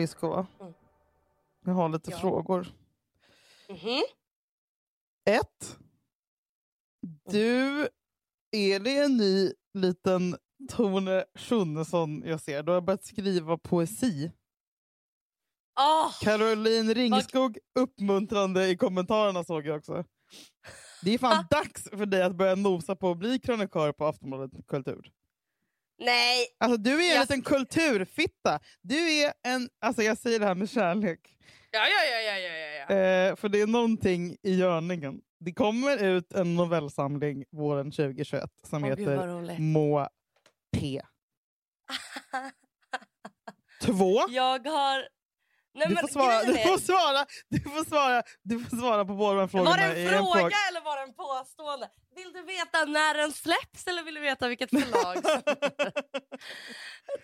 Lyskova. Mm. Jag har lite Ja. frågor. Mhm. Ett. Du, är det en ny liten Tone Schunnesson jag ser? Du har börjat skriva poesi. Åh, Caroline Ringskog uppmuntrande i kommentarerna såg jag också. Det är fan dags för dig att börja nosa på att bli krönikör på Aftonbladet Kultur. Nej! Alltså, du är en Jag- liten kulturfitta. Du är en, alltså jag säger det här med kärlek. Ja, ja, ja, ja, ja, ja. Eh, för det är någonting i görningen. Det kommer ut en novellsamling våren 2021 som gud, heter. Må P. Två. Jag har... Nej, Du får, svara, du, får svara, du, får svara, du får svara på båda frågorna Var det en en fråga fråga. eller var det en påstående? Vill du veta när den släpps eller vill du veta vilket förlag?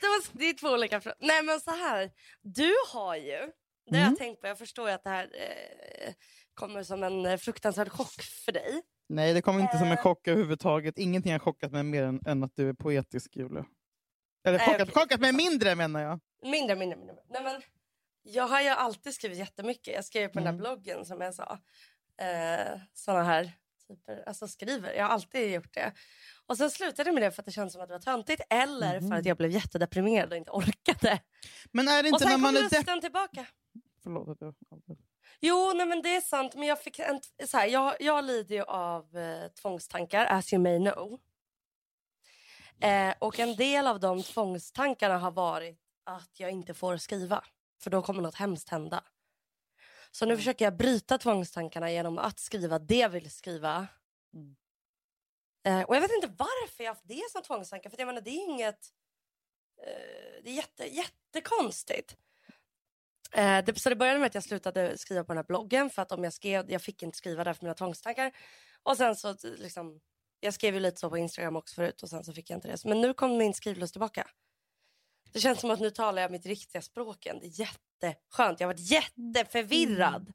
det, var, det är två olika frågor. Nej men så här. Du har ju, det Mm. jag tänkt på, jag förstår ju att det här eh, kommer som en eh, fruktansvärd chock för dig. Nej, det kommer inte som en Eh. chock överhuvudtaget. Ingenting har chockat mig mer än, än att du är poetisk, Julia. Eller Nej, chockat, okej. chockat mig mindre menar jag. Mindre, mindre, mindre. Nej, men, jag har ju alltid skrivit jättemycket. Jag skrev på den Mm. där bloggen som jag sa. Eh, såna här typer, alltså skriver. Jag har alltid gjort det. Och sen slutade med det för att det kändes som att det var töntigt eller Mhm. för att jag blev jättedeprimerad och inte orkade. Men är det Och inte sen när kom man är lusten tillbaka. Förlåt att jag... Jo, nej, men det är sant. Men jag, fick en, så här, jag, jag lider ju av eh, tvångstankar, as you may know. Eh, och en del av de tvångstankarna har varit att jag inte får skriva. För då kommer något hemskt hända. Så nu försöker jag bryta tvångstankarna genom att skriva det jag vill skriva. Mm. Eh, och jag vet inte varför jag har haft det som tvångstankar. För jag menar, det är inget... Eh, det är jätte, jättekonstigt. Eh, det, så det började med att jag slutade skriva på den här bloggen för att om jag skrev, jag fick inte skriva där för mina tvångstankar. Och sen så liksom, jag skrev ju lite så på Instagram också förut och sen så fick jag inte det. Men nu kom min skrivlust tillbaka. Det känns som att nu talar jag mitt riktiga språk igen. Det är jätteskönt. Jag har varit jätteförvirrad.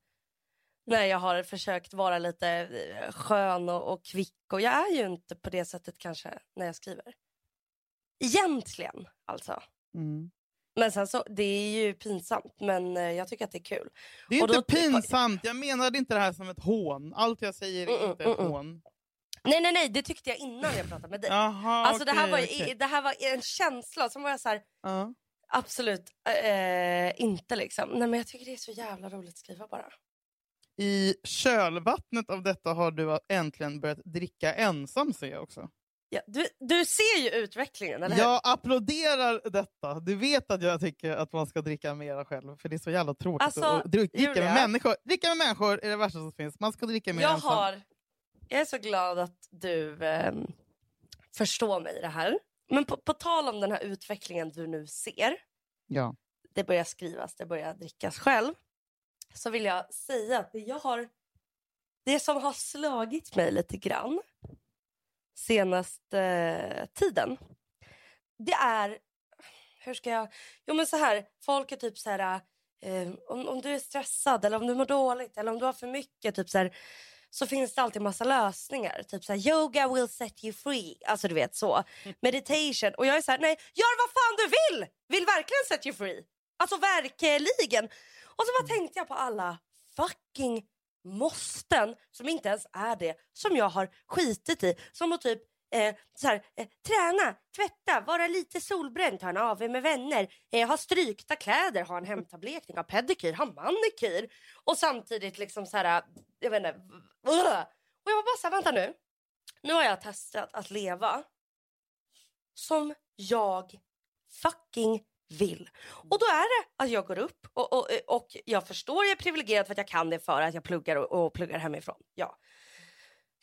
När jag har försökt vara lite eh, skön och, och kvick. Och jag är ju inte på det sättet kanske när jag skriver. Egentligen alltså. Mm. Men sen så, det är ju pinsamt men eh, jag tycker att det är kul. Det är Och inte då- pinsamt. Jag menade inte det här som ett hån. Allt jag säger är Mm, inte mm, ett mm. hån. Nej nej nej, det tyckte jag innan jag pratade med dig. Jaha, alltså det, här var, okej. det här var en känsla som var jag så här, Ja. absolut eh, inte liksom. Nej men jag tycker det är så jävla roligt att skriva bara. I kölvattnet av detta har du äntligen börjat dricka ensam ser jag också. Ja, du, du ser ju utvecklingen eller hur? Jag applåderar detta. Du vet att jag tycker att man ska dricka mera själv. För det är så jävla tråkigt Alltså, att att dricka Julia. med människor. Dricka med människor är det värsta som finns. Man ska dricka mer jag, ensam. har, jag är så glad att du ehm, förstår mig i det här. Men på, på tal om den här utvecklingen du nu ser. Ja. det börjar skrivas, det börjar drickas själv. Så vill jag säga att det jag har... Det som har slagit mig lite grann senaste eh, tiden. Det är... Hur ska jag... Jo men så här, folk är typ så här... Eh, om, om du är stressad eller om du mår dåligt eller om du har för mycket typ så här, så finns det alltid massa lösningar. Typ så här, yoga will set you free. Alltså du vet så. Meditation. Och jag är så här, nej, gör vad fan du vill! Vill verkligen set you free. Alltså verkligen. Och så bara tänkte jag på alla fucking måsten som inte ens är det som jag har skitit i. Som att typ eh, så här, eh, träna, tvätta, vara lite solbränd, ta en AV med vänner, eh, ha strykta kläder, ha en hemtablekning, ha pedikyr, ha manikyr. Och samtidigt liksom så här, eh, jag vet inte. Och jag var bara så här, vänta nu. Nu har jag testat att leva som jag fucking vill. Och då är det att jag går upp och, och, och jag förstår jag är privilegierad för att jag kan det för att jag pluggar och, och pluggar hemifrån. Ja.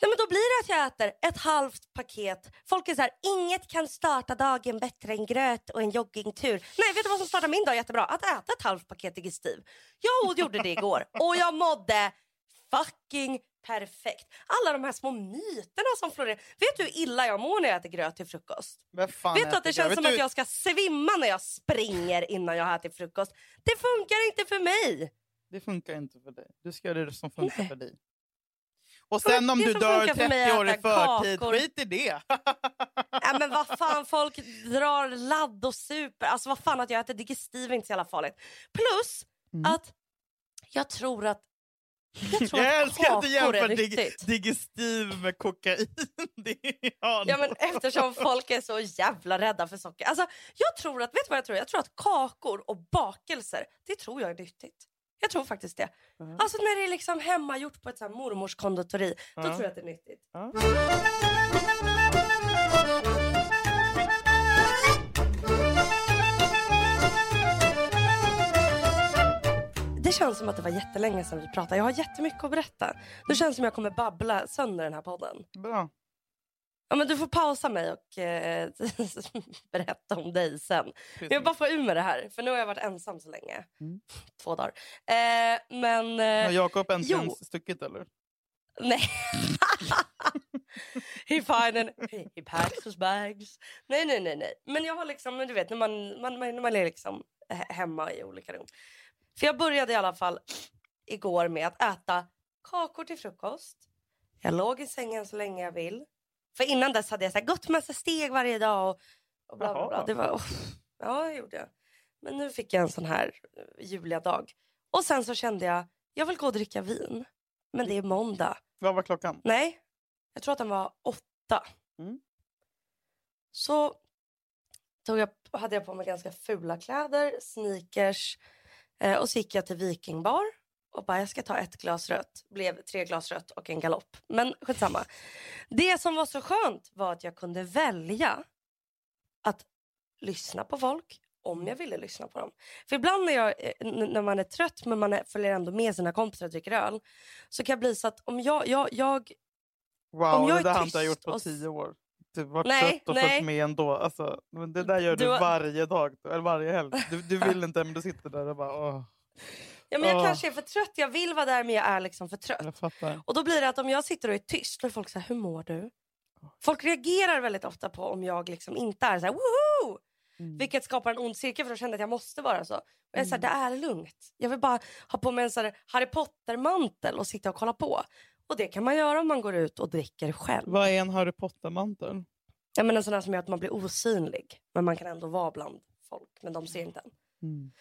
Nej, men då blir det att jag äter ett halvt paket. Folk är så här, inget kan starta dagen bättre än gröt och en joggingtur. Nej, vet du vad som startar min dag jättebra? Att äta ett halvt paket digestiv. Jag gjorde det igår och jag mådde fucking perfekt. Alla de här små myterna som florerar. Vet du hur illa jag mår när jag äter gröt till frukost? Vet du att det känns Vet som att jag ska svimma när jag springer innan jag har ätit frukost? Det funkar inte för mig. Det funkar inte för dig. Du ska göra det som funkar Nej. för dig. Och sen om du dör funkar för mig 30 är år i förtid, kakor. skit i det. Ja, men vad fan, folk drar ladd och super. Alltså vad fan att jag äter digestiv är inte så jävla farligt. Plus Mm. att jag tror att jag, tror Jag älskar att du jämför dig, digestiv med kokain. Det Ja, men eftersom folk är så jävla rädda för socker. Alltså, jag tror att, vet du vad jag tror? Jag tror att kakor och bakelser, det tror jag är nyttigt. Jag tror faktiskt det. Ja. Alltså när det är liksom hemmagjort på ett så här mormors konditori, då Ja. tror jag att det är nyttigt. Ja. Det känns som att det var jättelänge sedan vi pratade. Jag har jättemycket att berätta. Det känns som jag kommer babbla sönder den här podden. Bra. Ja, men du får pausa mig och eh, berätta om dig sen. Jag bara får ur med det här, för nu har jag varit ensam så länge. Mm. Två dagar. Eh, men... Har Eh, Jakob äntligen jo. stuckit eller? nej. he find he, he packs his bags. Nej, nej, nej, nej. Men jag har liksom, du vet, när man, man, när man är liksom he- hemma i olika rum. För jag började i alla fall igår med att äta kakor till frukost. Jag låg i sängen så länge jag vill. För innan dess hade jag så här, gått massa steg varje dag. Och, och bla, bla, bla. Det var, oh, ja, det gjorde jag. Men nu fick jag en sån här uh, ljuvliga dag. Och sen så kände jag, jag vill gå och dricka vin. Men det är måndag. Vad var klockan? Nej, jag tror att den var åtta. Mm. Så tog jag, hade jag på mig ganska fula kläder, sneakers eh, och så gick jag till Vikingbar och bara jag ska ta ett glas rött. Blev tre glas rött och en galopp. Men skitsamma. Det som var så skönt var att jag kunde välja att lyssna på folk om jag ville lyssna på dem. För ibland när, jag, eh, när man är trött men man är, följer ändå med sina kompisar och dricker öl så kan jag bli så att om jag, jag, jag Wow, Om jag det där har inte gjort på och tio år. Du var Nej, trött och nej. följt med ändå. Alltså, det där gör du, Du har- varje dag, eller varje helg. Du, du vill inte men du sitter där och bara åh, Ja, men jag kanske är för trött. Jag vill vara där men jag är liksom för trött. Och då blir det att om jag sitter och är tyst, då är folk så här, hur mår du? Folk reagerar väldigt ofta på om jag liksom inte är så här, woho! Mm. Vilket skapar en ond cirkel för då jag att jag måste vara så. Och jag är så här, Mm. det är lugnt. Jag vill bara ha på mig en så Harry Potter-mantel och sitta och kolla på. Och det kan man göra om man går ut och dricker själv. Vad är en Harry Potter-mantel? Jag menar en sån här som gör att man blir osynlig. Men man kan ändå vara bland folk, men de ser inte en. Mm.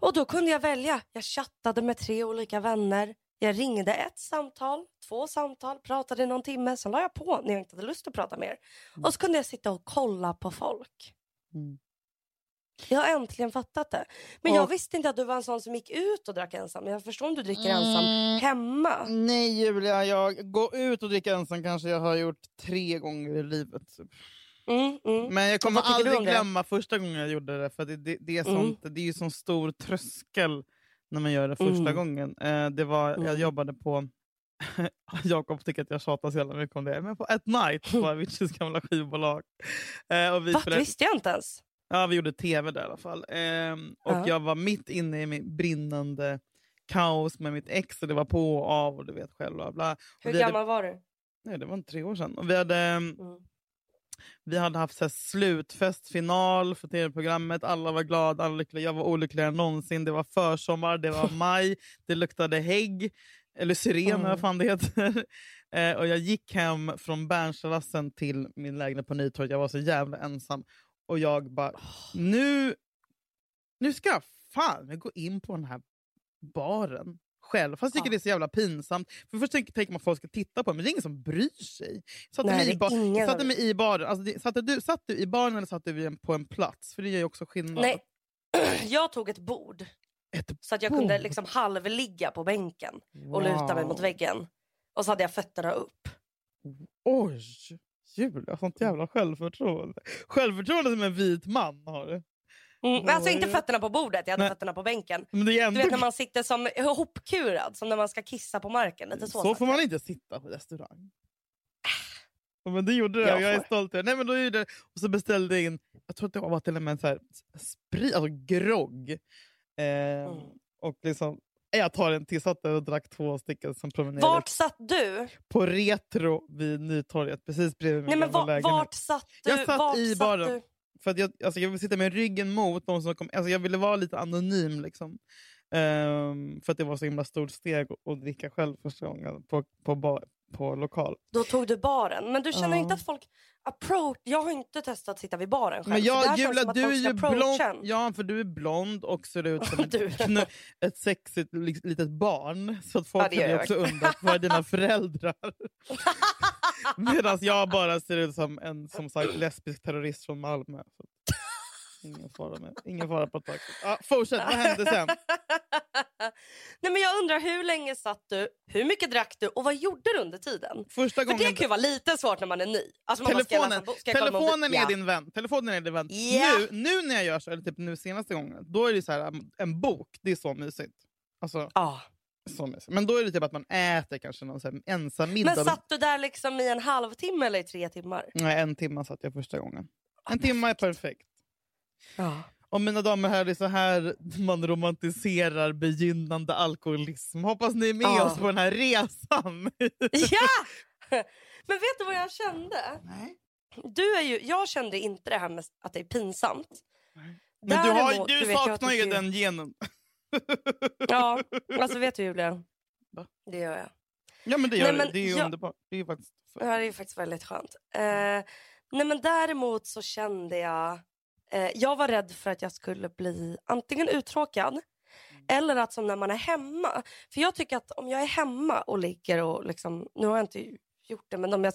Och då kunde jag välja. Jag chattade med tre olika vänner. Jag ringde ett samtal, två samtal, pratade i någon timme. Sen la jag på när jag inte hade lust att prata mer. Och så kunde jag sitta och kolla på folk. Mm. Jag har äntligen fattat det. Men jag Och- visste inte att du var en sån som gick ut och drack ensam. Jag förstår om du dricker ensam Mm. hemma. Nej Julia, jag går ut och dricker ensam kanske jag har gjort tre gånger i livet. Mm, mm. Men jag kommer aldrig glömma första gången jag gjorde det. För det, det, det, är, sånt, det är ju sån stor tröskel när man gör det första Mm. gången. Eh, det var, Jag Mm. jobbade på... Jakob tycker att jag tjatar så jävla mycket om det. Men på At Night på Aviciis gamla skivbolag. Eh, och vi, Va? Spelade, visste jag inte ens. ja, vi gjorde tv där i alla fall. Ehm, och Ja. jag var mitt inne i min brinnande kaos med mitt ex och det var på och av och du vet själv. Bla bla. Hur vi hade- gammal var du? Nej, det var tre år sedan. Och vi hade... ehm, Mm. Vi hade haft så här, slutfest, final för tv-programmet. Alla var glada, alla lyckliga. Jag var olyckligare än någonsin. Det var försommar, det var maj, det luktade hägg. Eller syren, Mm. vad fan det heter. Eh, och jag gick hem från Bernsalassen till min lägenhet på Nytorget. Jag var så jävla ensam. Och jag bara, nu, nu ska jag fan gå in på den här baren själv. Fast jag tycker Ja. det är så jävla pinsamt. För först tänker tänker man att folk ska titta på mig, men det är ingen som bryr sig. Satte Nej, mig i bar- satte mig i baren. Alltså, det, satte du, satt du i baren eller satt du på en plats? För det gör ju också skillnad. Nej, jag tog ett bord. Ett Så att jag kunde bord? liksom halvligga på bänken och luta mig mot Wow. väggen. Och så hade jag fötterna upp. Oj! Julia, sånt jävla självförtroende. Självförtroende som en vit man har. Mm, men alltså inte Oj. fötterna på bordet, jag hade Nej. fötterna på bänken. Men det är Du ändå... vet när man sitter som ihopkurad, som när man ska kissa på marken. Lite så, så får man inte sitta på restaurang. Ja, Men det gjorde det, Jag jag, är stolt över. Nej, men då gjorde det. Och så beställde jag in, jag tror att det var till och med så här, sprit, alltså grogg. Eh, Mm. Och liksom, jag tar en till, satt där och drack två stycken som promenerade Vart satt du? på Retro vid Nytorget, precis bredvid min Nej, men var, lägenhet. vart satt du? Jag satt vart i baren. För jag, alltså jag vill sitta med ryggen mot de som kom. Alltså jag ville vara lite anonym. Liksom. Ehm, för att det var så himla stort steg att- dricka själv första gången på, på bar, på lokal. Då tog du baren. Men du känner Ja. inte att folk approach... Jag har inte testat att sitta vid baren själv. Men jag, Julia, du är ju blond. Ja, för du är blond och ser ut som ett, knu, ett sexigt li- litet barn. Så att folk Ja, kan också undra, vad är dina föräldrar? Medan jag bara ser ut som en som sagt, lesbisk terrorist från Malmö. Så. Ingen fara, med. Ingen fara på taket. Ja, fortsätt, vad hände sen? Nej, men jag undrar hur länge satt du, hur mycket drack du och vad gjorde du under tiden? Första För det gången... kan ju vara lite svårt när man är ny. Alltså man ska läsa Telefonen, en bok? Ska telefonen är din vän. Telefonen är din vän. Ja. Nu, nu när jag gör så, eller typ nu senaste gången, då är det så här, um, en bok. Det är så mysigt. Alltså, Ja. Men då är det typ att man äter kanske någon så här ensam middag. Men satt du där liksom i en halvtimme eller i tre timmar? Nej, en timme satt jag första gången. En timme är perfekt. Ja. Och mina damer och herrar, det är så här man romantiserar begynnande alkoholism. Hoppas ni är med Ja. oss på den här resan. ja! Men vet du vad jag kände? Nej. Du är ju, jag kände inte det här med att det är pinsamt. Men du, har, Däremot, du, jag saknar ju den genen. Ja, alltså vet du Julia? Va? Det gör jag. Ja men det gör Nej, det. Det är jag- underbart. Det är faktiskt... Ja, det är faktiskt väldigt skönt. Eh, nej men däremot så kände jag... Eh, jag var rädd för att jag skulle bli antingen uttråkad eller att som när man är hemma. För jag tycker att om jag är hemma och ligger och liksom... Nu har jag inte gjort det men om jag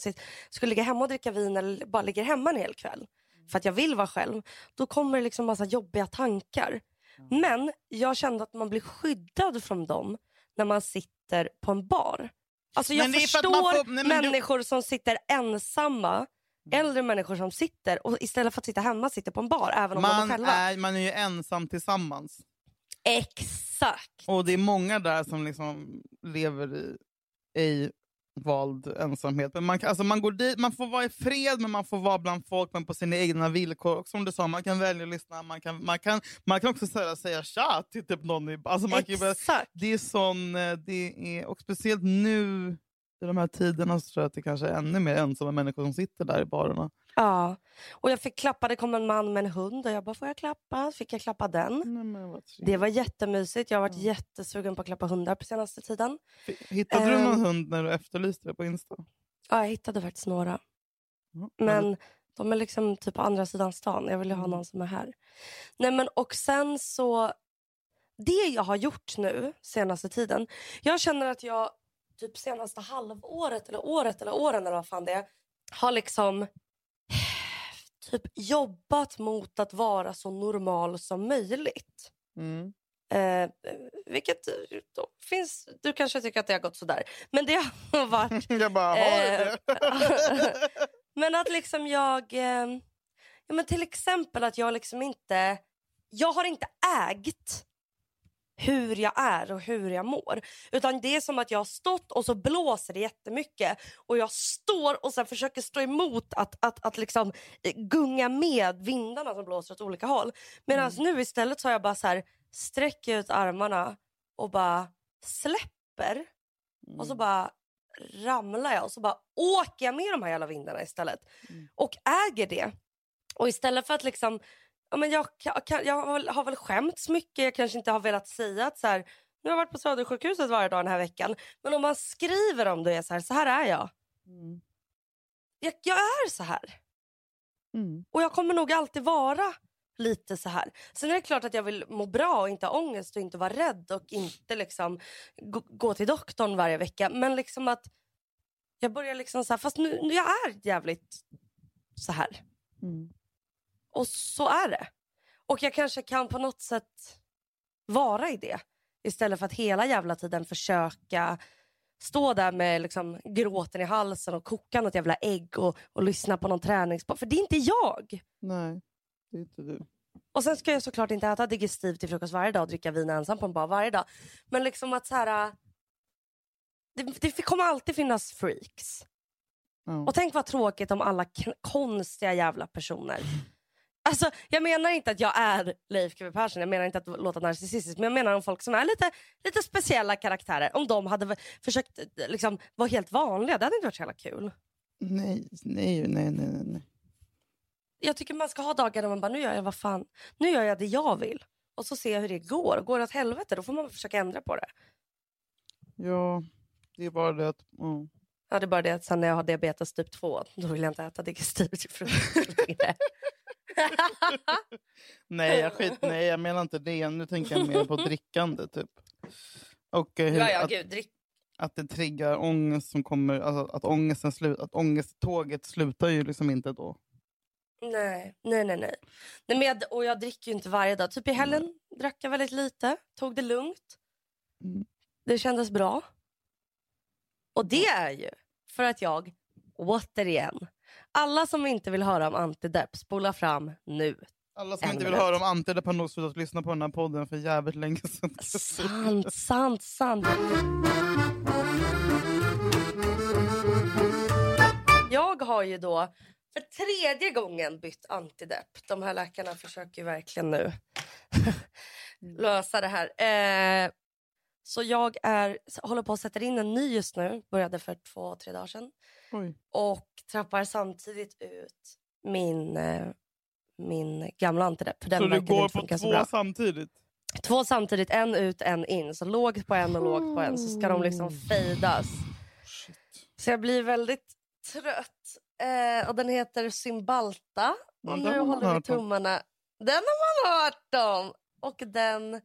skulle ligga hemma och dricka vin eller bara ligger hemma en hel kväll för att jag vill vara själv. Då kommer det liksom massa jobbiga tankar. Men jag kände att man blir skyddad från dem när man sitter på en bar. Alltså jag förstår man får- nej, men du- människor som sitter ensamma, äldre människor som sitter och istället för att sitta hemma sitter på en bar även om de Man är man är ju ensam tillsammans. Exakt! Och det är många där som liksom lever i ej vald ensamhet. Men man, kan- alltså man, går dit, man får vara i fred, men man får vara bland folk men på sina egna villkor. Och som du sa, man kan välja att lyssna. Man kan, man kan, man kan också säga, säga tja till typ någon. I, alltså man kan, det är sån, eh, det är, och speciellt nu i de här tiderna så tror jag att det kanske är ännu mer ensamma människor som sitter där i barerna. Ja. Och jag fick klappa, det kom en man med en hund och jag bara, får jag klappa? Fick jag klappa den? Nej. Det var jättemysigt. Jag har varit Mm. jättesugen på att klappa hundar på senaste tiden. Hittade du någon Ehm. hund när du efterlyste det på Insta? Ja, jag hittade faktiskt några. Ja, Men de är liksom typ på andra sidan stan. Jag vill ju ha Mm. någon som är här. Nej men och sen så. Det jag har gjort nu senaste tiden. Jag känner att jag typ senaste halvåret eller året eller åren eller vad fan det är. Har liksom typ jobbat mot att vara så normal som möjligt. Mm. Eh, vilket eh, finns, du kanske tycker att det har gått sådär. Men det har varit Jag bara, har Eh, det? Men att liksom jag... Eh, ja men till exempel att jag liksom inte... Jag har inte ägt hur jag är och hur jag mår. Utan det är som att jag har stått och så blåser det jättemycket. Och jag står och sen försöker stå emot att, att, att liksom eh, gunga med vindarna som blåser åt olika håll. Medan nu istället så har jag bara så här sträcker ut armarna och bara släpper. Och så bara ramlar jag och så bara åker jag med de här jävla vindarna istället. Mm. Och äger det. Och istället för att liksom, ja, men jag, kan- jag har, väl, har väl skämts mycket, jag kanske inte har velat säga att så här, nu har jag varit på Södersjukhuset varje dag den här veckan. Men om man skriver om det är så här, så här är jag. Mm. Jag, jag är så här. Mm. Och jag kommer nog alltid vara lite så här. Sen är det klart att jag vill må bra och inte ha ångest och inte vara rädd och inte liksom gå, gå till doktorn varje vecka. Men liksom att jag börjar liksom så här, fast nu, nu jag är jävligt så här. Mm. Och så är det. Och jag kanske kan på något sätt vara i det. Istället för att hela jävla tiden försöka stå där med liksom gråten i halsen och koka något jävla ägg och, och lyssna på någon träningspodd. För det är inte jag. Nej, det är inte du. Och sen ska jag såklart inte äta digestiv till frukost varje dag och dricka vin ensam på en bar varje dag. Men liksom att så här... Det, det kommer alltid finnas freaks. Ja. Och tänk vad tråkigt om alla konstiga jävla personer. Alltså, jag menar inte att jag är Leif GW Persson, jag menar inte att låta narcissistisk, men jag menar om folk som är lite, lite speciella karaktärer, om de hade försökt eh, liksom, vara helt vanliga, det hade inte varit så jävla kul. Nej, nej, nej, nej, nej. Jag tycker man ska ha dagar där man bara, nu gör jag vad fan, nu gör jag det jag vill. Och så ser jag hur det går. Går det åt helvete, då får man försöka ändra på det. Ja, det är bara det att... ja. Ja, det är bara det att sen när jag har diabetes typ 2 då vill jag inte äta digestiv till frukost längre. Nej, jag skit, nej, jag menar inte det. Nu tänker jag mer på drickande. Typ. Och eh, hur, ja, ja, att, gud. Drick. att det triggar ångest som kommer... Alltså, att ångesten slut, att ångesttåget slutar ju liksom inte då. Nej, nej, nej. nej. nej men jag, och jag dricker ju inte varje dag. Typ i helgen drack jag väldigt lite. Tog det lugnt. Mm. Det kändes bra. Och det är ju för att jag, återigen, alla som inte vill höra om antidepp, spola fram nu. Alla som En inte vill minut. höra om antidepp har nog slutat lyssna på den här podden för jävligt länge sedan. Sant, sant, sant. Jag har ju då för tredje gången bytt antidepp. De här läkarna försöker ju verkligen nu lösa det här. Eh, så jag är, håller på att sätta in en ny just nu. Började för två, tre dagar sedan. Oj. Och trappar samtidigt ut min, eh, min gamla antidepp. Så du går på två samtidigt? Två samtidigt, en ut, en in. Så lågt på en och lågt på en. Så ska de liksom fejdas. Shit. Så jag blir väldigt trött. Eh, och den heter Cymbalta. Ja, Och nu håller vi tummarna. Den har man hört om! Och den...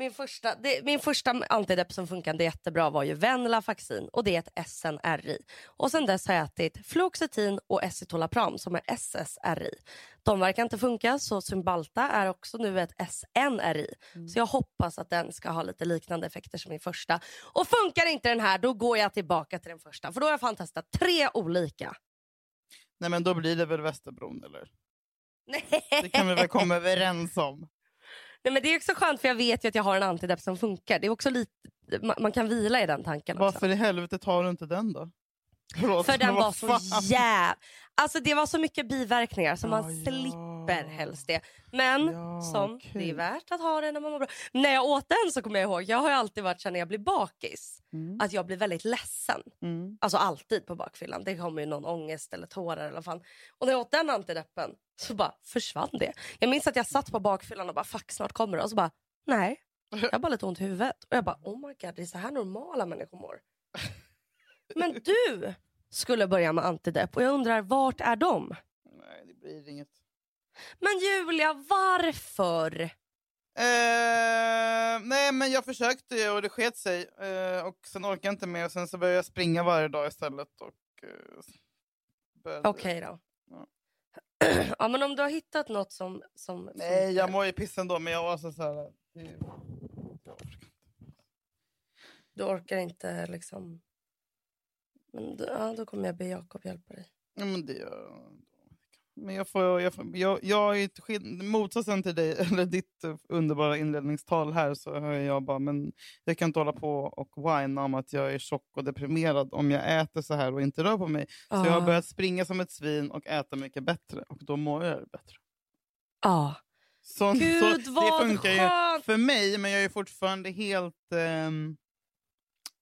Min första, det, min första antidepp som funkade jättebra var ju Venlafaxin och det är ett SNRI. Och sen dess har jag ätit Fluoxetin och Escitalopram som är SSRI. De verkar inte funka så Cymbalta är också nu ett SNRI. Så jag hoppas att den ska ha lite liknande effekter som min första. Och funkar inte den här då går jag tillbaka till den första för då har jag fan testat tre olika. Nej men då blir det väl Västerbron eller? Nej. Det kan vi väl komma överens om? Nej, men det är också skönt för jag vet ju att jag har en antidepp som funkar. Det är också lite, man, man kan vila i den tanken också. Varför i helvete tar du inte den då? Förlåt, För den var så jävla... Alltså det var så mycket biverkningar så Ja, man ja. slipper helst det. Men Ja, som okej. det är värt att ha det när man mår bra. När jag åt den så kommer jag ihåg, jag har ju alltid varit när jag blir bakis, Mm, att jag blir väldigt ledsen. mm. Alltså alltid på bakfyllan. Det kommer ju någon ångest eller tårar eller vad fan. Och när jag åt den antideppen så bara försvann det. Jag minns att jag satt på bakfyllan och bara fuck snart kommer det. Och så bara nej, jag har bara lite ont i huvudet. Och jag bara oh my god det är så här normala människor mår. Men du skulle börja med antidepp och jag undrar vart är de? Nej, det blir inget. Men Julia varför? Eh, nej, men jag försökte ju och det sket sig. Eh, och sen orkade jag inte mer. Och sen så började jag springa varje dag istället. Och, började- Okej då. Ja. men om du har hittat något som... som Nej, funkar. jag mår ju piss ändå. Men jag var så, så här... Du orkar inte liksom... Men då, ja, då kommer jag be Jakob hjälpa dig. Ja, men det gör. Men jag får, jag, får, jag, jag är motsatsen till dig, eller ditt eh, underbara inledningstal här, så hör jag bara, men jag kan inte hålla på och whina om att jag är tjock och deprimerad om jag äter så här och inte rör på mig. Så jag har Ja. börjat springa som ett svin och äta mycket bättre och då mår jag bättre. Ja. Så, Gud så vad det funkar skönt! för mig, men jag är fortfarande helt ehm,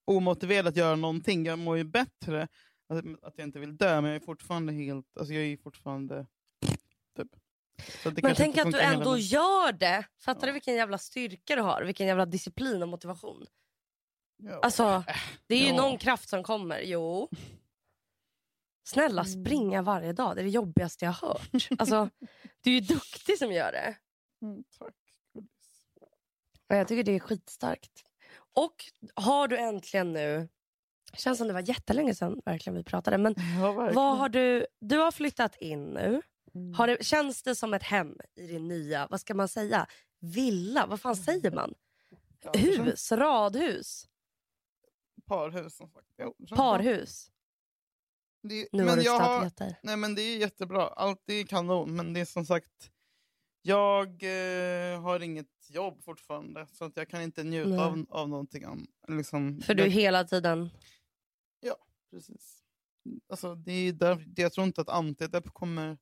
omotiverad att göra någonting. Jag mår ju bättre, att, jag inte vill dö, men jag är fortfarande helt... Alltså jag är fortfarande... Typ. Men tänk att du hela ändå vägen. gör det. Fattar Ja. du vilken jävla styrka du har? Vilken jävla disciplin och motivation. Ja. Alltså, det är ju ja. någon kraft som kommer. Jo. Snälla, Mm. springa varje dag. Det är det jobbigaste jag har hört. Alltså, du är ju duktig som gör det. Mm, tack. jag tycker det är skitstarkt. Och har du äntligen nu... känns som det var jättelänge sedan verkligen vi pratade. Men Ja, vad har du... Du har flyttat in nu. Mm. Har det, känns det som ett hem i din nya, vad ska man säga, villa? Vad fan säger man? Det Hus? Radhus? Parhus som sagt. Jo, det. Parhus? Det, Nu har men du jag har, nej, men det är jättebra. Allt är kanon. Men det är som sagt, jag eh, har inget jobb fortfarande. Så att jag kan inte njuta av, av någonting. Liksom, För du är hela tiden... precis. Alltså, det är där, det, jag tror inte att antidepp kommer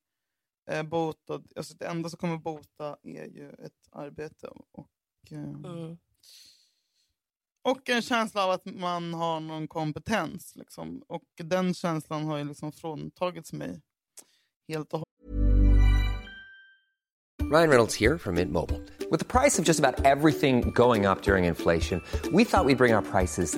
eh, bota. Alltså, det enda som kommer bota är ju ett arbete. Och, eh, Mm. och en känsla av att man har någon kompetens. Liksom. Och den känslan har ju liksom fråntagits mig helt och Ryan Reynolds here from Mint Mobile. With the price of just about everything going up during inflation, we thought we'd bring our prices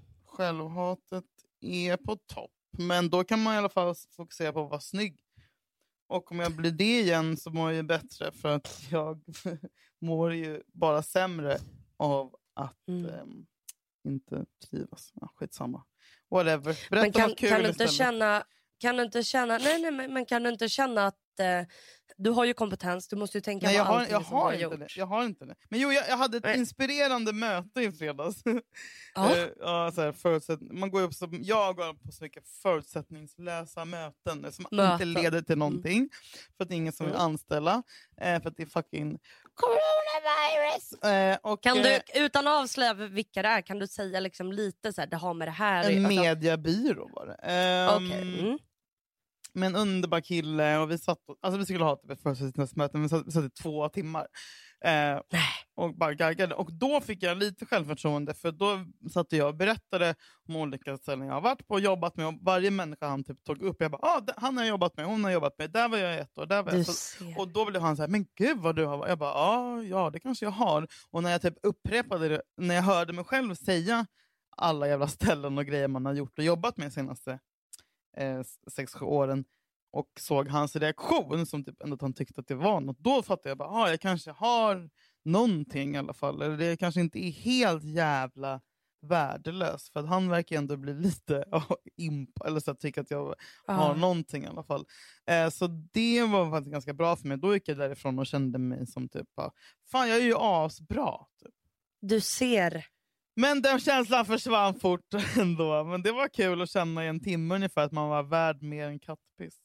självhatet är på topp. Men då kan man i alla fall fokusera på att vara snygg. Och om jag blir det igen så mår jag ju bättre för att jag mår ju bara sämre av att Mm. ehm, inte trivas. Ja, skitsamma. Whatever. Berätta men kan, något kul kan, du inte istället. känna, kan du inte känna... Nej, nej, men kan du inte känna att... Eh, du har ju kompetens, du måste ju tänka Nej, på jag har, allting jag, som du har inte gjort. det. jag har inte det. Men jo, jag, jag hade ett Nej. inspirerande möte i fredags. Ja. Eh, ja, så här, förutsätt, man går upp så, jag går på så mycket förutsättningslösa möten som inte Möten. leder till någonting. För att det är ingen som vill Mm. anställa. Eh, för att det är fucking coronavirus. Eh, och, Kan eh, du, utan att avslöja vilka det är, kan du säga liksom lite så här, det har med det här en alltså, mediebyrå var det. Ehm, Okej, mm. Med en underbar kille och vi satt alltså vi skulle ha typ ett förutsättningsmöte men vi satt, vi satt i två timmar. Eh, och bara gaggade. Och då fick jag lite självförtroende för då satt jag och berättade om olika ställen jag har varit på och jobbat med. Och varje människa han typ tog upp, jag bara ah, han har jobbat med, hon har jobbat med, där var jag ett år, där var jag. Ser. och då blev han så här, men gud vad du har varit. Jag bara, ah, ja det kanske jag har. Och när jag typ upprepade det, när jag hörde mig själv säga alla jävla ställen och grejer man har gjort och jobbat med senaste eh, sex, sju åren och såg hans reaktion, som typ ändå att han tyckte att det var något, då fattade jag bara, ah, jag kanske har någonting i alla fall. Eller det kanske inte är helt jävla värdelös. För att han verkar ändå bli lite imp, eller så att tycka att jag har Ja. någonting i alla fall. Eh, så det var faktiskt ganska bra för mig. Då gick jag därifrån och kände mig som typ, fan jag är ju asbra. Typ. Du ser. Men den känslan försvann fort ändå. Men det var kul att känna i en timme ungefär att man var värd mer än kattpiss.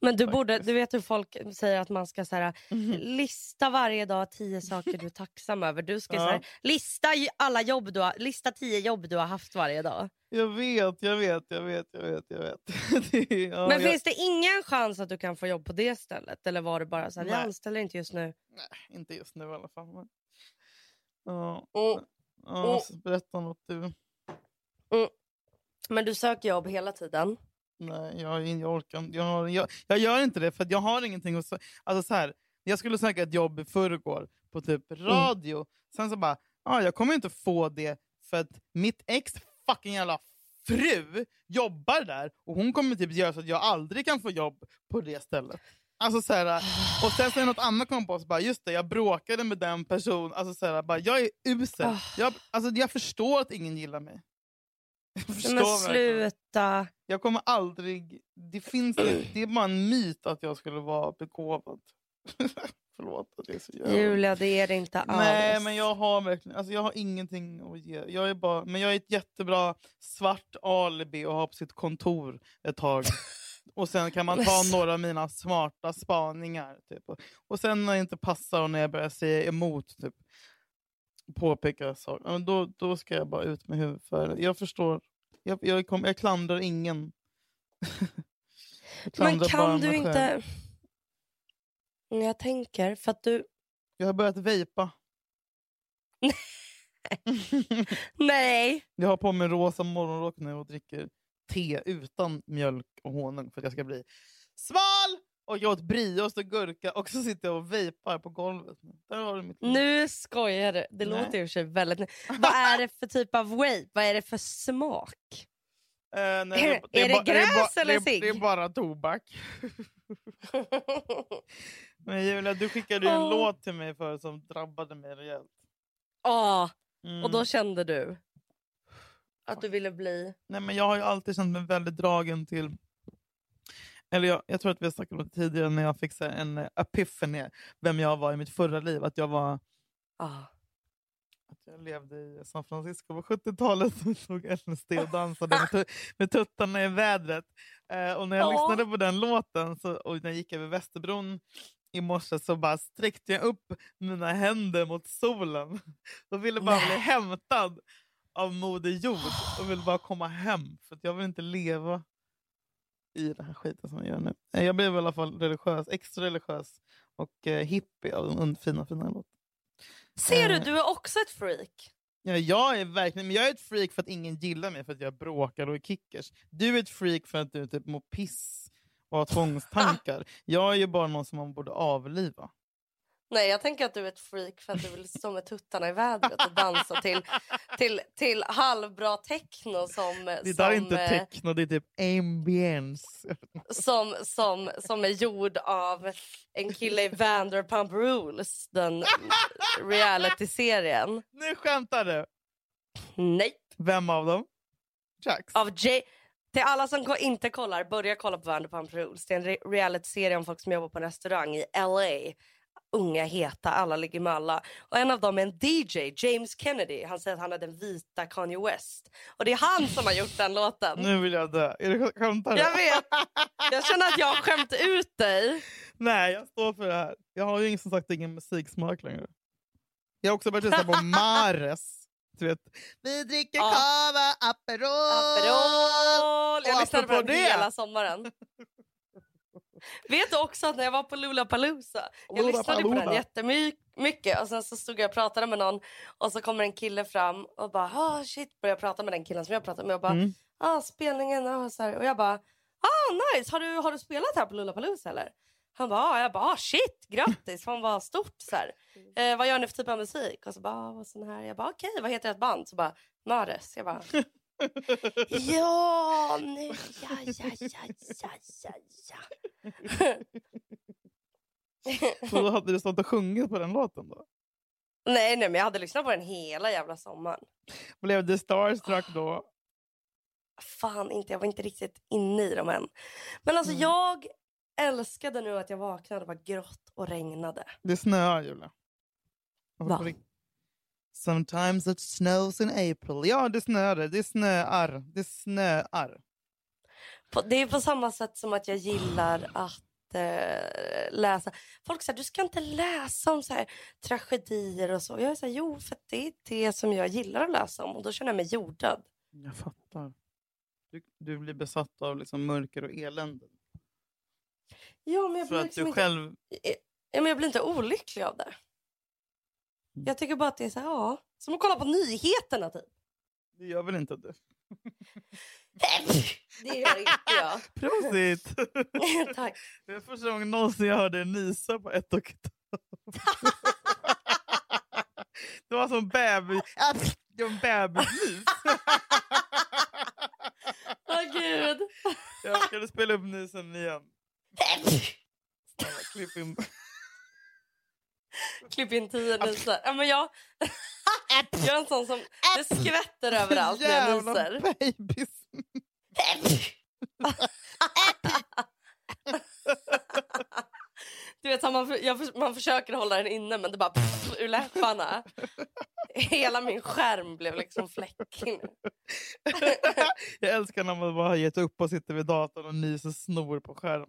Men du, borde, du vet hur folk säger att man ska så här, Mhm. lista varje dag tio saker du är tacksam över. Du ska Ja. så här, lista alla jobb du har, lista tio jobb du har haft varje dag. Jag vet, jag vet, jag vet, jag vet. Jag vet. Det ja, Men jag, finns det ingen chans att du kan få jobb på det stället? Eller var det bara så här, vi anställer inte just nu? Nej, inte just nu i alla fall. Men... Ja, Mm. Ja, Mm. berätta något du. Men du söker jobb hela tiden. Nej, jag, jag orkar jag, har- jag, jag gör inte det för att jag har ingenting att. Alltså så här, jag skulle söka ett jobb i förrgår på typ Mm. radio. Sen så bara, ah, jag kommer inte få det för att mitt ex fucking jävla fru jobbar där och hon kommer typ göra så att jag aldrig kan få jobb på det stället. Alltså så här, och sen så något annat kom på, så bara, just det, jag bråkade med den personen. Alltså så här, bara, jag är usel. Ah. Jag, alltså, jag förstår att ingen gillar mig. Jag förstår Men sluta. Jag kommer aldrig... Det, finns, det är bara en myt att jag skulle vara begåvad. Förlåt att det är så jävla... Julia, det är det inte alls. Nej, men jag har verkligen... Alltså jag har ingenting att ge. Jag är bara, men jag är ett jättebra svart alibi att ha på sitt kontor ett tag. Och sen kan man ta några av mina smarta spaningar. Typ. Och- sen när det inte passar och när jag börjar säga emot, typ, påpeka saker, men då, då ska jag bara ut med huvudet för. Jag förstår. Jag, jag, kom, jag klandrar ingen. Jag Men klandrar bara kan du mig själv. inte... Jag tänker, för att du... Jag har börjat vejpa. Nej! jag har på mig rosa morgonrock nu och dricker te utan mjölk och honung för att jag ska bli smal! Och jag åt brieost och gurka och så sitter jag och vejpar på golvet. nu. Där har du mitt. Nu skojar du. Det Nej. låter i och för sig väldigt... Vad är det för typ av vape? Vad är det för smak? Eh, nej, Är- är det gräs eller det, är- det är cigg? bara tobak. Men Julia, du skickade ju en låt till mig för som drabbade mig rejält. Ja, Mm. och då kände du att du ville bli... Nej, men jag har ju alltid känt mig väldigt dragen till... Eller jag, jag tror att vi har snackat om det tidigare när jag fick en eh, epiphany, vem jag var i mitt förra liv. Att jag var Ah. att jag levde i San Francisco på 70-talet och tog LSD och dansade med, med tuttarna i vädret. Eh, och när jag Ja. lyssnade på den låten så, och när jag gick över Västerbron i morse så bara sträckte jag upp mina händer mot solen och ville bara bli hämtad av Moder Jord och vill bara komma hem. För att jag vill inte leva i den här skiten som jag gör nu. Eh, Jag blev i alla fall religiös, extra religiös och eh, hippie av den fina, fina låten. Ser du, Eh. du är också ett freak. Ja, jag är verkligen men jag är ett freak för att ingen gillar mig för att jag bråkar och är kickers. Du är ett freak för att du typ mår piss och har tvångstankar. jag är ju bara någon som man borde avliva. Nej, jag tänker att du är ett freak för att du vill stå med tuttarna i vädret och dansa till, till, till halvbra techno som, Det där som, är inte eh, techno, det är typ ambience. som, som, som är gjord av en kille i Vanderpump Rules, den reality-serien. Nu skämtar du! Nej. Vem av dem? Jax? Av J- till alla som inte kollar, börja kolla på Vanderpump Rules. Det är en re- reality-serie om folk som jobbar på en restaurang i LA. Unga, heta, alla ligger med alla. Och en av dem är en DJ, James Kennedy. Han säger att han är den vita Kanye West. Och det är han som har gjort den låten. Nu vill jag dö. Är det skämtar? Jag vet. Jag känner att jag har skämt ut dig. Nej, jag står för det här. Jag har ju ingen, som sagt ingen musiksmak längre. Jag har också börjat lyssna på Mares. Du vet, vi dricker Ja. cava, Aperol. Aperol! Jag lyssnade på den det- hela sommaren. Vet du också att när jag var på Lollapalooza, jag lyssnade på den jättemycket och sen så stod jag och pratade med någon och så kommer en kille fram och bara ah shit börjar prata med den killen som jag pratade med och bara Mm. ah spelningen ah, så här. och jag bara ah nice har du, har du spelat här på Lollapalooza eller? Han bara ah, jag bara ah, shit grattis fan vad stort så här. Eh, vad gör ni för typ av musik? Och så bara ah, vad sån här. Jag bara okej vad heter ert band? Så bara Mares. Jag bara Ja, nej, ja, ja, ja, ja, ja, ja. Så då hade du stått och sjungit på den låten då? nej, nej, men jag hade lyssnat på den hela jävla sommaren. Blev du starstruck då? Fan inte, jag var inte riktigt inne i dem än. Men alltså Mm. jag älskade nu att jag vaknade och det var grått och regnade. Det snöar Julia. Va? På rikt- Sometimes it snows in April. Ja, det snöade. Det snöar. Det snöar. På, det är på samma sätt som att jag gillar att eh, läsa. Folk säger du ska inte läsa om så här, tragedier och så. Jag här, jo för det är det som jag gillar att läsa om och då känner jag mig jordad. Jag fattar. Du, du blir besatt av liksom mörker och elände. Ja, men jag blir liksom du inte själv... Ja, men jag blir inte olycklig av det. Mm. Jag tycker bara att det är så här, ja, som att kolla på nyheterna typ. Det gör väl inte du? Det gör inte jag. Prosit! Tack. Det är första gången någonsin jag hörde en nysa på ett och ett Det var som bebis... Det var en bebisnys. Åh gud. Jag ska spela upp nysen igen. Klipp in. Klipp in tio nysar. Ja, men jag, jag är en sån som... Det skvätter överallt när jag nyser. babys. Du vet, man, för- jag, man försöker hålla den inne men det bara pff, ur läpparna. Hela min skärm blev liksom fläckig. Jag älskar när man bara har gett upp och sitter vid datorn och nyser snor på skärmen.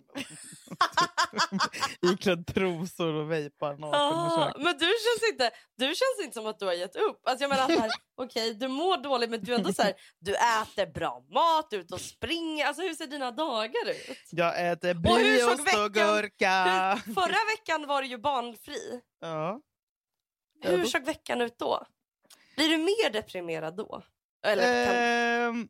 Iklädd trosor och vejpar Ah, men du känns, inte, du känns inte som att du har gett upp. Alltså jag menar så här, okej, du mår dåligt men du är ändå så här, du äter bra mat, du är ute och springer. Alltså hur ser dina dagar ut? Jag äter Och brieost och veckan- gurka. Hur, förra veckan var du ju barnfri. Ja. Hur såg veckan ut då? Blir du mer deprimerad då? Eller kan, Ehm,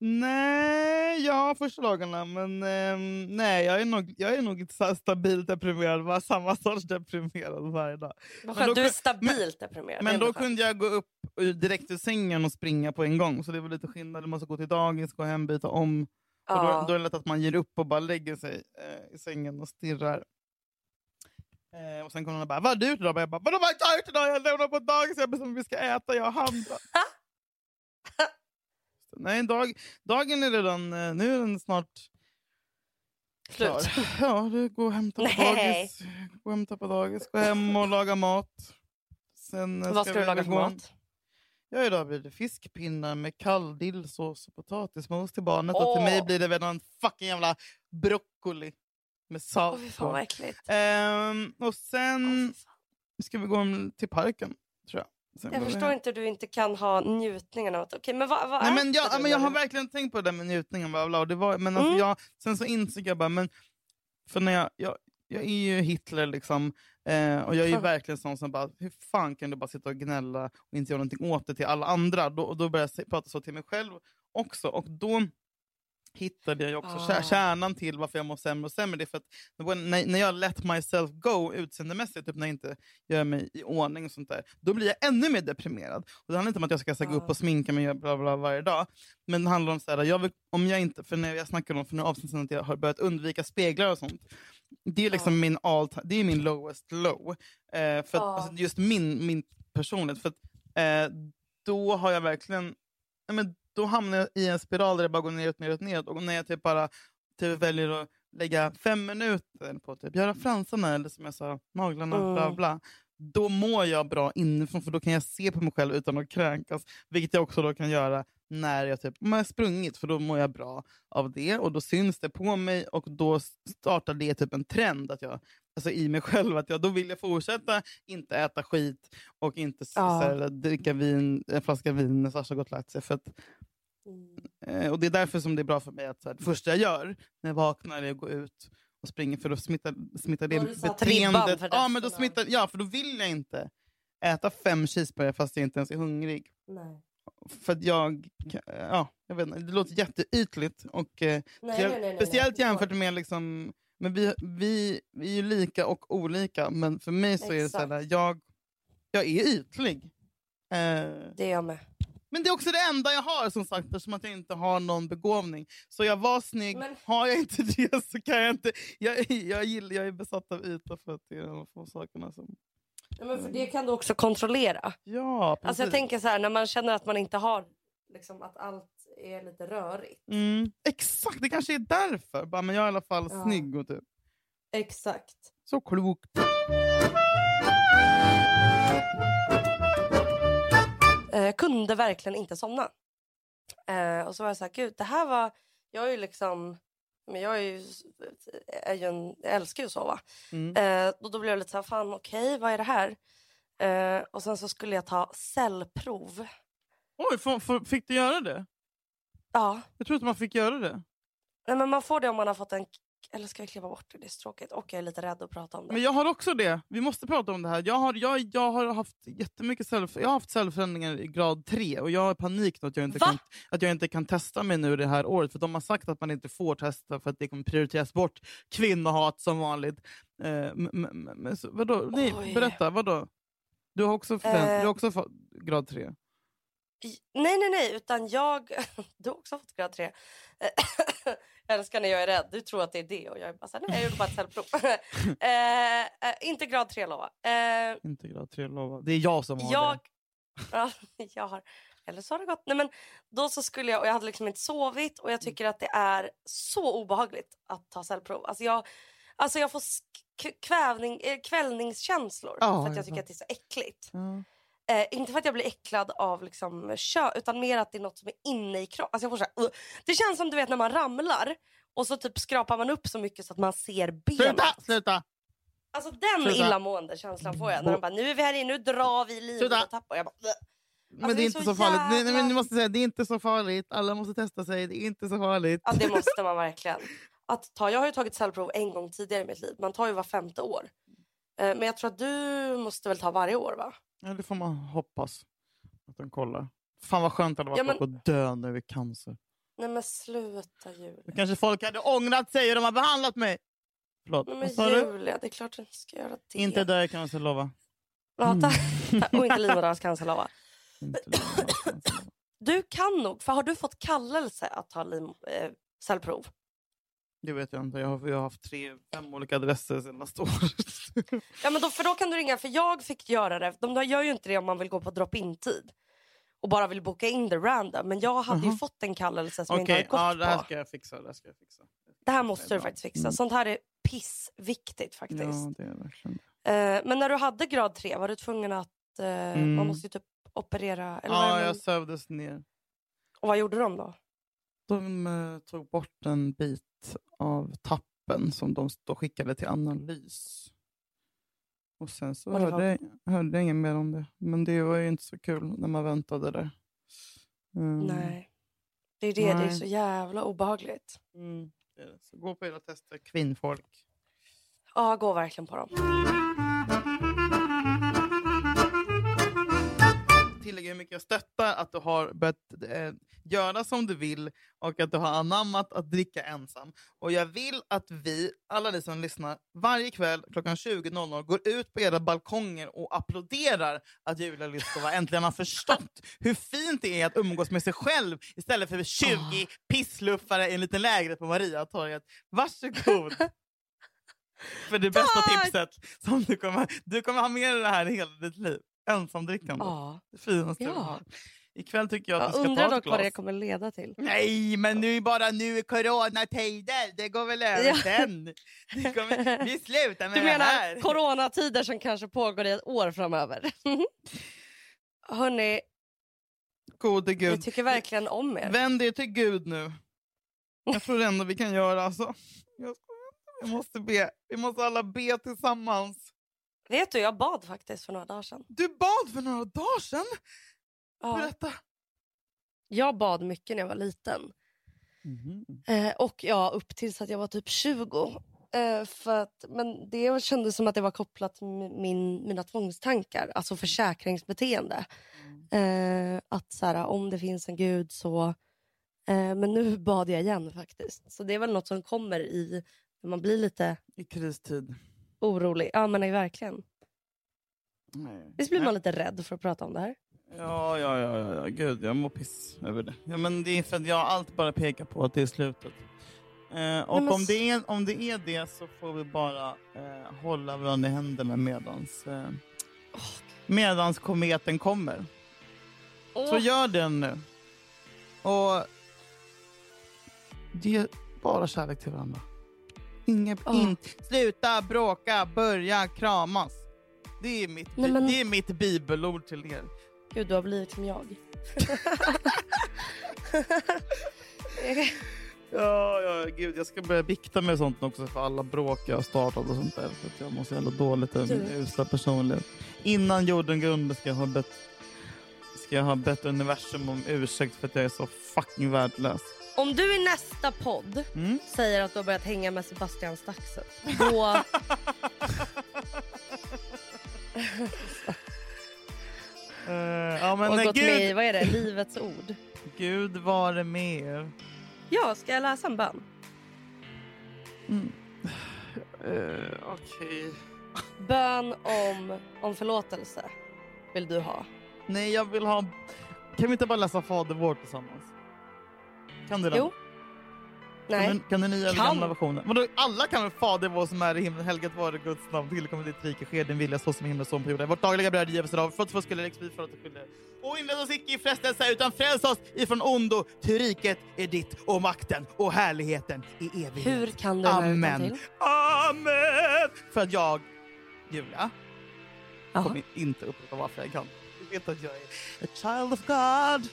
nej, ja första dagarna. Men ehm, nej, jag är nog, jag är nog så stabilt deprimerad. Bara samma sorts deprimerad varje dag. men då du är stabilt deprimerad. Men då kunde jag gå upp direkt ur sängen och springa på en gång. Så det var lite skillnad. Du måste gå till dagis, gå hem, byta om. Och då, då är det lätt att man ger upp och bara lägger sig eh, i sängen och stirrar. Eh, och sen kommer hon och bara, vad har du gjort idag? Jag bara, vadå vad har jag gjort idag? Jag lämnar på dagis, jag bestämmer vi ska äta, jag har handlat. Så, Nej, dag, dagen är redan, eh, nu är den snart Slut. klar. Ja, det går och hämta på dagis. Gå och hämta på dagis, gå hem och laga mat. Sen eh, Vad ska du vi laga för mat? Ja, idag blir det fiskpinnar med kall dillsås och potatismos till barnet. Och till mig blir det väl en fucking jävla broccoli med salt fan på. vad äckligt. Ehm, och sen fan. ska vi gå till parken, tror jag. Så Jag förstår inte hur du inte kan ha njutningen av att... Okej, men vad, vad Nej, men jag, men jag har verkligen tänkt på det där med njutningen. Bla bla, det var, men alltså Mm. jag, sen så insåg jag bara, men, för när jag, jag, jag är ju Hitler liksom, eh, och jag är ju verkligen sån som bara, hur fan kan du bara sitta och gnälla och inte göra någonting åt det till alla andra? Då, då började jag prata så till mig själv också. Och då hittade jag också Ah. kär, kärnan till varför jag mår sämre och sämre. Det är för att när, när jag let myself go utseendemässigt, typ när jag inte gör mig i ordning och sånt där, då blir jag ännu mer deprimerad. Och det handlar inte om att jag ska så här, gå upp Ah. och sminka mig och bla bla varje dag. Men det handlar om så här, jag vill, om jag inte, för när jag snackade om för några avsnitt sedan att jag har börjat undvika speglar och sånt. Det är liksom Ja. min all det är min lowest low. Eh, för att, alltså, just min, min personlighet. För att, eh, då har jag verkligen, men då hamnar jag i en spiral där det bara går neråt, neråt, neråt. Och när jag typ bara typ väljer att lägga fem minuter på att typ, göra fransarna eller som jag sa, naglarna, Mm. bla bla. Då mår jag bra inifrån för då kan jag se på mig själv utan att kränkas. Vilket jag också då kan göra när jag typ, om jag har sprungit för då mår jag bra av det och då syns det på mig och då startar det typ en trend att jag, alltså i mig själv att jag, då vill jag fortsätta inte äta skit och inte Ja. så här, dricka vin, en flaska vin när Sasha gått och lagt sig. För att, Mm. eh, och det är därför som det är bra för mig att här, det första jag gör när jag vaknar är att gå ut och springa för då smittar, smittar det beteendet. för Ja, men då smittar, ja, för då vill jag inte äta fem cheeseburgare fast jag inte ens är hungrig. Nej. För att jag, ja, jag vet inte, det låter jätteytligt. Och, eh, Nej, speciellt, nej, nej, speciellt jämfört med... Liksom, men vi, vi, vi är ju lika och olika, men för mig så är det så här, Exakt. jag, jag är ytlig. Eh, Det är jag med. Men det är också det enda jag har som sagt, eftersom att jag inte har någon begåvning. Så jag var snygg, Men- har jag inte det så kan jag inte... Jag, jag, gillar, jag är besatt av yta för att det är de få sakerna som... Nej, men för det kan du också kontrollera. Ja, precis. Alltså jag tänker så här, när man känner att man inte har, liksom, att allt är lite rörigt. mm, exakt, det kanske är därför. Bara, men jag är i alla fall Ja. snygg och typ. Exakt. Så klokt. Eh, Jag kunde verkligen inte somna. Eh, och så var jag så här, gud det här var, jag är ju liksom, men jag är ju, är ju en, jag älskar ju att sova. Mm. Eh, och då blev jag lite så här, fan okej vad är det här? Eh, och sen så skulle jag ta cellprov. Oj, får, får, fick du göra det? Ja, Jag tror inte man fick göra det. nej, men man får det om man har fått en, eller ska jag klippa bort det? Det är så tråkigt och jag är lite rädd att prata om det. Men jag har också det. Vi måste prata om det här. Jag har, jag, jag har haft jättemycket cell, jag har haft cellförändringar i grad 3 och jag har panik att jag, inte Va? kan, att jag inte kan testa mig nu det här året. För de har sagt att man inte får testa för att det kommer prioriteras bort kvinnohat som vanligt. Eh, men, men, men, så, vadå? Nej, Oj. berätta, vadå? Du har också, Eh. du har också fått grad 3? Nej, nej, nej, utan jag... Du har också fått grad 3. jag älskar när jag är rädd. Du tror att det är det och jag är bara så här, nej, jag gjorde bara ett cellprov. eh, eh, inte grad 3, lova. Eh, Inte grad 3, lova. Det är jag som har jag... det. Ja, jag har... Eller så har det gått. Nej, men då så skulle jag, och jag hade liksom inte sovit och jag tycker att det är så obehagligt att ta cellprov. Alltså jag, alltså jag får kvävning, eh, kvällningskänslor Ja, för att jag tycker att det är så äckligt. Ja. Eh, inte för att jag blir äcklad av liksom, kö, utan mer att det är något som är inne i kroppen. Alltså jag får så här, uh. Det känns som du vet när man ramlar och så typ skrapar man upp så mycket så att man ser benet. Sluta! Sluta! Alltså den Sluta. illamående känslan får jag när de bara nu är vi här inne, nu drar vi livet Sluta. och tappar. Jag bara, "Bleh." Men Alltså, det är inte så, farligt. Nej, nej, men jävla- du måste säga, det är inte så farligt. Alla måste testa sig. Det är inte så farligt. Ja, det måste man verkligen. Att ta, jag har ju tagit cellprov en gång tidigare i mitt liv. Man tar ju var femte år. Eh, Men jag tror att du måste väl ta varje år va? Ja, det får man hoppas. Att de kollar. Fan vad skönt det hade varit Ja, men- att dö nu i cancer. Nej men sluta Julia. Kanske folk hade ångrat sig och de har behandlat mig. Förlåt, Nej, vad men sa du? Julia, det är klart att du inte ska göra det. Inte dö i cancer, lova. Ja, Mm. tack. och inte livmoderhalscancer lova. Du kan nog, för har du fått kallelse att ta lim, eh? Det vet jag inte. Jag har, jag har haft tre, fem olika adresser senaste året. Ja men då, för då kan du ringa, för jag fick göra det. De gör ju inte det om man vill gå på drop-in tid. Och bara vill boka in det random. Men jag hade ju Jaha. fått en kallelse som jag Okej, inte hade ja, gått det här ska jag fixa. Det här ska jag fixa. Det här måste Det du faktiskt fixa. Mm. Sånt här är pissviktigt faktiskt. Ja, det är verkligen Eh, men när du hade grad 3 var du tvungen att... Eh, Mm. Man måste ju typ operera. Eller Ja, jag sövdes ner. Och vad gjorde de då? De eh, tog bort en bit av tappen som de då skickade till analys. Och sen så Och hörde, jag, hörde jag inget mer om det. Men det var ju inte så kul när man väntade där. Mm. Nej. Det är det, det är Nej. så jävla obehagligt. Mm. gå på era tester, kvinnfolk. Ja, gå verkligen på dem. Tillägga hur mycket jag stöttar att du har börjat eh, göra som du vill och att du har anammat att dricka ensam. Och jag vill att vi, alla ni som lyssnar, varje kväll klockan 20.00 går ut på era balkonger och applåderar att Julia Lyskova äntligen har förstått hur fint det är att umgås med sig själv istället för 20 pissluffare i en liten lägenhet på Mariatorget. Varsågod! för det bästa Tack! tipset som du kommer, du kommer ha med dig det här hela ditt liv. Ensamdrickande. Ja. Det finaste Ja. jag har. Ikväll tycker jag att Jag du ska undrar ta ett dock vad glas. det kommer leda till. Nej, men nu är bara nu i coronatider. Det går väl över Ja. sen. Kommer, vi slutar med Du det menar här. coronatider som kanske pågår i ett år framöver? Hörni, Gode jag Gud. tycker verkligen om er. Vänd er till Gud nu. Jag tror det enda vi kan göra. Alltså. Jag, vi måste be. Vi måste alla be tillsammans. Vet du, jag bad faktiskt för några dagar sedan. Du bad för några dagar sedan. Ja. Berätta. Jag bad mycket när jag var liten. Eh, och ja, upp tills att jag var typ 20. Eh, för att, men det kändes som att det var kopplat till min, mina tvångstankar, alltså försäkringsbeteende. Eh, att så här, om det finns en gud så... Eh, men nu bad jag igen faktiskt. Så det är väl något som kommer i när man blir lite I kristid. Orolig. Ja men nej, verkligen. Nej. Visst blir Nej. man lite rädd för att prata om det här? Ja, ja, ja, ja. Gud, jag mår piss över det. Ja, men det är för att jag allt bara pekar på att det är slutet. Eh, och men om, det är, om det är det så får vi bara eh, hålla varandra i händerna medans, eh, medans kometen kommer. Så Åh, gör den nu. Och ge bara kärlek till varandra. Inget, Åh. in, sluta bråka, börja kramas. Det är, mitt, Nej, men- det är mitt bibelord till er. Gud, du har blivit som jag. Ja, ja, gud, jag ska börja bikta med sånt också för alla bråk jag har startat och sånt där. För att jag mår så jävla dåligt över min usla personlighet. Innan jorden går under ska jag ha bett, ska jag ha bett universum om ursäkt för att jag är så fucking värdelös. Om du i nästa podd Mm? säger att du har börjat hänga med Sebastian Staxet, då... Eh, ja, men och gått med i, gud, vad är det, Livets ord. gud var det med er. Ja, ska jag läsa en bön? Uh, Okej. Bön om, om förlåtelse vill du ha. Nej, jag vill ha... Kan vi inte bara läsa Fader vår tillsammans? Kan du den? Jo. Nej. Kan du, kan du nya eller Kan. gamla versionen? Vadå, alla kan väl Fader vår som är i himlen, helgat vare Guds namn, tillkommer ditt rike, sker din vilja så som i himlen så på jorden. Vårt dagliga bröd ge oss idag, för att få skulle vi för att skyldiga. Och inled oss icke i frestelse, utan fräls oss ifrån ondo, ty riket är ditt och makten och härligheten i evighet. Hur kan du den Amen. utantill? Amen! För att jag, Julia, Ja. kommer inte upprepa varför jag kan. Du vet att jag är a child of God.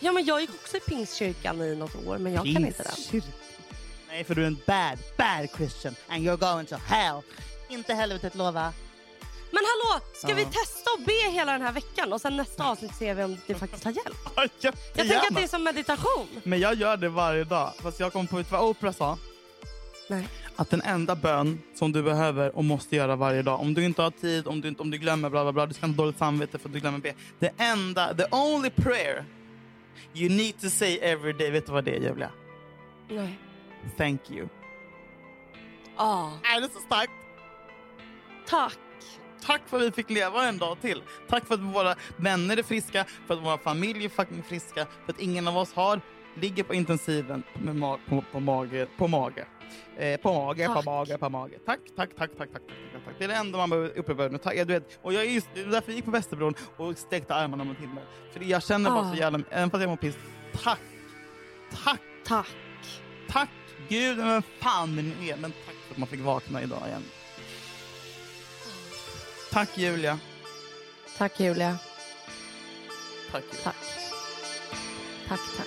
Ja, men jag gick också i pingstkyrkan i något år, men jag kan inte den. Nej, för du är en bad, bad Christian and you're going to hell. Inte helvetet lova. Men hallå, ska vi testa och be hela den här veckan och sen nästa avsnitt ser vi om det faktiskt har hjälpt? Ja, Jag tänker att det är som meditation. Men jag gör det varje dag. Fast jag kom på vet vad Oprah sa. Nej. Att den enda bön som du behöver och måste göra varje dag. Om du inte har tid, om du, inte, om du glömmer, bla bla bla. Du ska inte ha dåligt samvete för att du glömmer be. Det enda, the only prayer you need to say every day. Vet du vad det är Julia? Nej. Thank you. Ah, Är det så starkt? tack. Tack för att vi fick leva en dag till. Tack för att våra vänner är friska, för att våra familjer är fucking friska, för att ingen av oss har ligger på intensiven med ma- på, på mage. På mage. Eh, på mage, på Tack. mage, på mage. Tack, tack, tack, tack, tack, tack. Det är det enda man behöver upprepa. Tack, ja, du vet, och jag är just, det är därför jag gick på Västerbron och sträckte armarna mot himlen. För jag känner bara Ah. så jävla, även fast jag mår piss, tack, tack, Tack. tack Gud, men fan det nu är, men tack för att man fick vakna idag igen. Tack Julia. Tack Julia. Tack Julia. Tack. Tack, tack.